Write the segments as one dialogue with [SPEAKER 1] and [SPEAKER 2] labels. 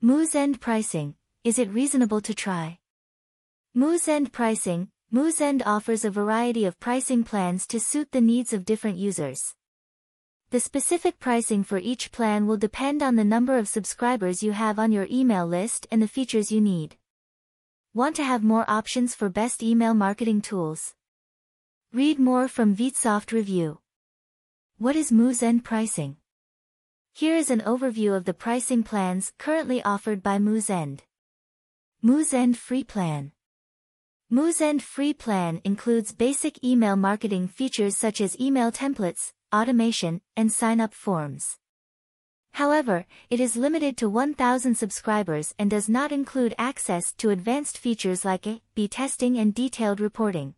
[SPEAKER 1] Moosend pricing, is it reasonable to try? Moosend pricing, Moosend offers a variety of pricing plans to suit the needs of different users. The specific pricing for each plan will depend on the number of subscribers you have on your email list and the features you need. Want to have more options for best email marketing tools? Read more from Vitsoft Review. What is Moosend pricing? Here is an overview of the pricing plans currently offered by Moosend. Moosend Free Plan Moosend Free Plan includes basic email marketing features such as email templates, automation, and sign-up forms. However, it is limited to 1,000 subscribers and does not include access to advanced features like A-B testing and detailed reporting.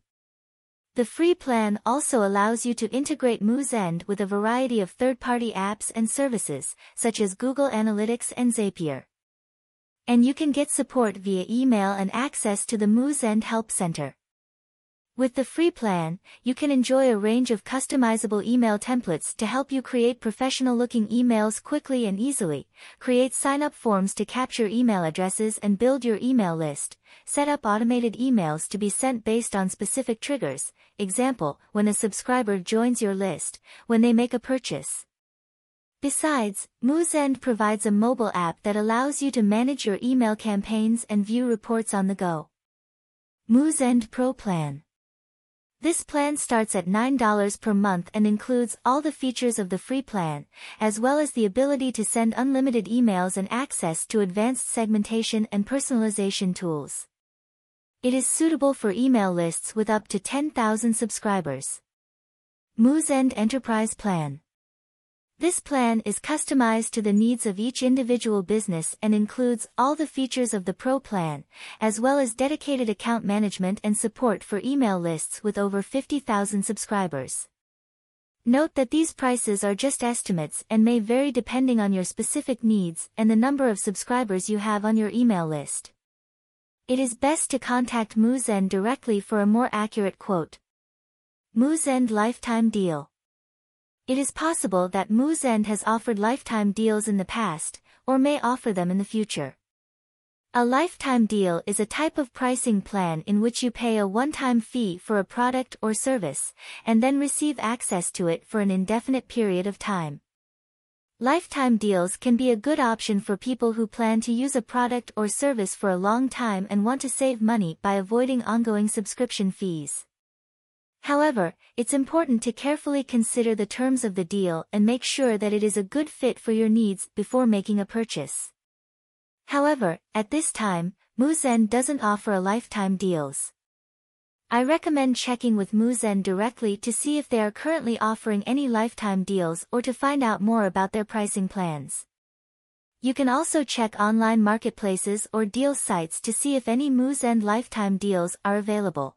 [SPEAKER 1] The free plan also allows you to integrate Moosend with a variety of third-party apps and services, such as Google Analytics and Zapier. And you can get support via email and access to the Moosend Help Center. With the free plan, you can enjoy a range of customizable email templates to help you create professional-looking emails quickly and easily, create sign-up forms to capture email addresses and build your email list, set up automated emails to be sent based on specific triggers, example, when a subscriber joins your list, when they make a purchase. Besides, Moosend provides a mobile app that allows you to manage your email campaigns and view reports on the go. Moosend Pro Plan this plan starts at $9 per month and includes all the features of the free plan, as well as the ability to send unlimited emails and access to advanced segmentation and personalization tools. It is suitable for email lists with up to 10,000 subscribers. Moosend Enterprise Plan this plan is customized to the needs of each individual business and includes all the features of the Pro plan, as well as dedicated account management and support for email lists with over 50,000 subscribers. Note that these prices are just estimates and may vary depending on your specific needs and the number of subscribers you have on your email list. It is best to contact Moosend directly for a more accurate quote. Moosend Lifetime Deal it is possible that Moosend has offered lifetime deals in the past, or may offer them in the future. A lifetime deal is a type of pricing plan in which you pay a one-time fee for a product or service, and then receive access to it for an indefinite period of time. Lifetime deals can be a good option for people who plan to use a product or service for a long time and want to save money by avoiding ongoing subscription fees. However, it's important to carefully consider the terms of the deal and make sure that it is a good fit for your needs before making a purchase. However, at this time, Moosend doesn't offer a lifetime deals. I recommend checking with Moosend directly to see if they are currently offering any lifetime deals or to find out more about their pricing plans. You can also check online marketplaces or deal sites to see if any Moosend lifetime deals are available.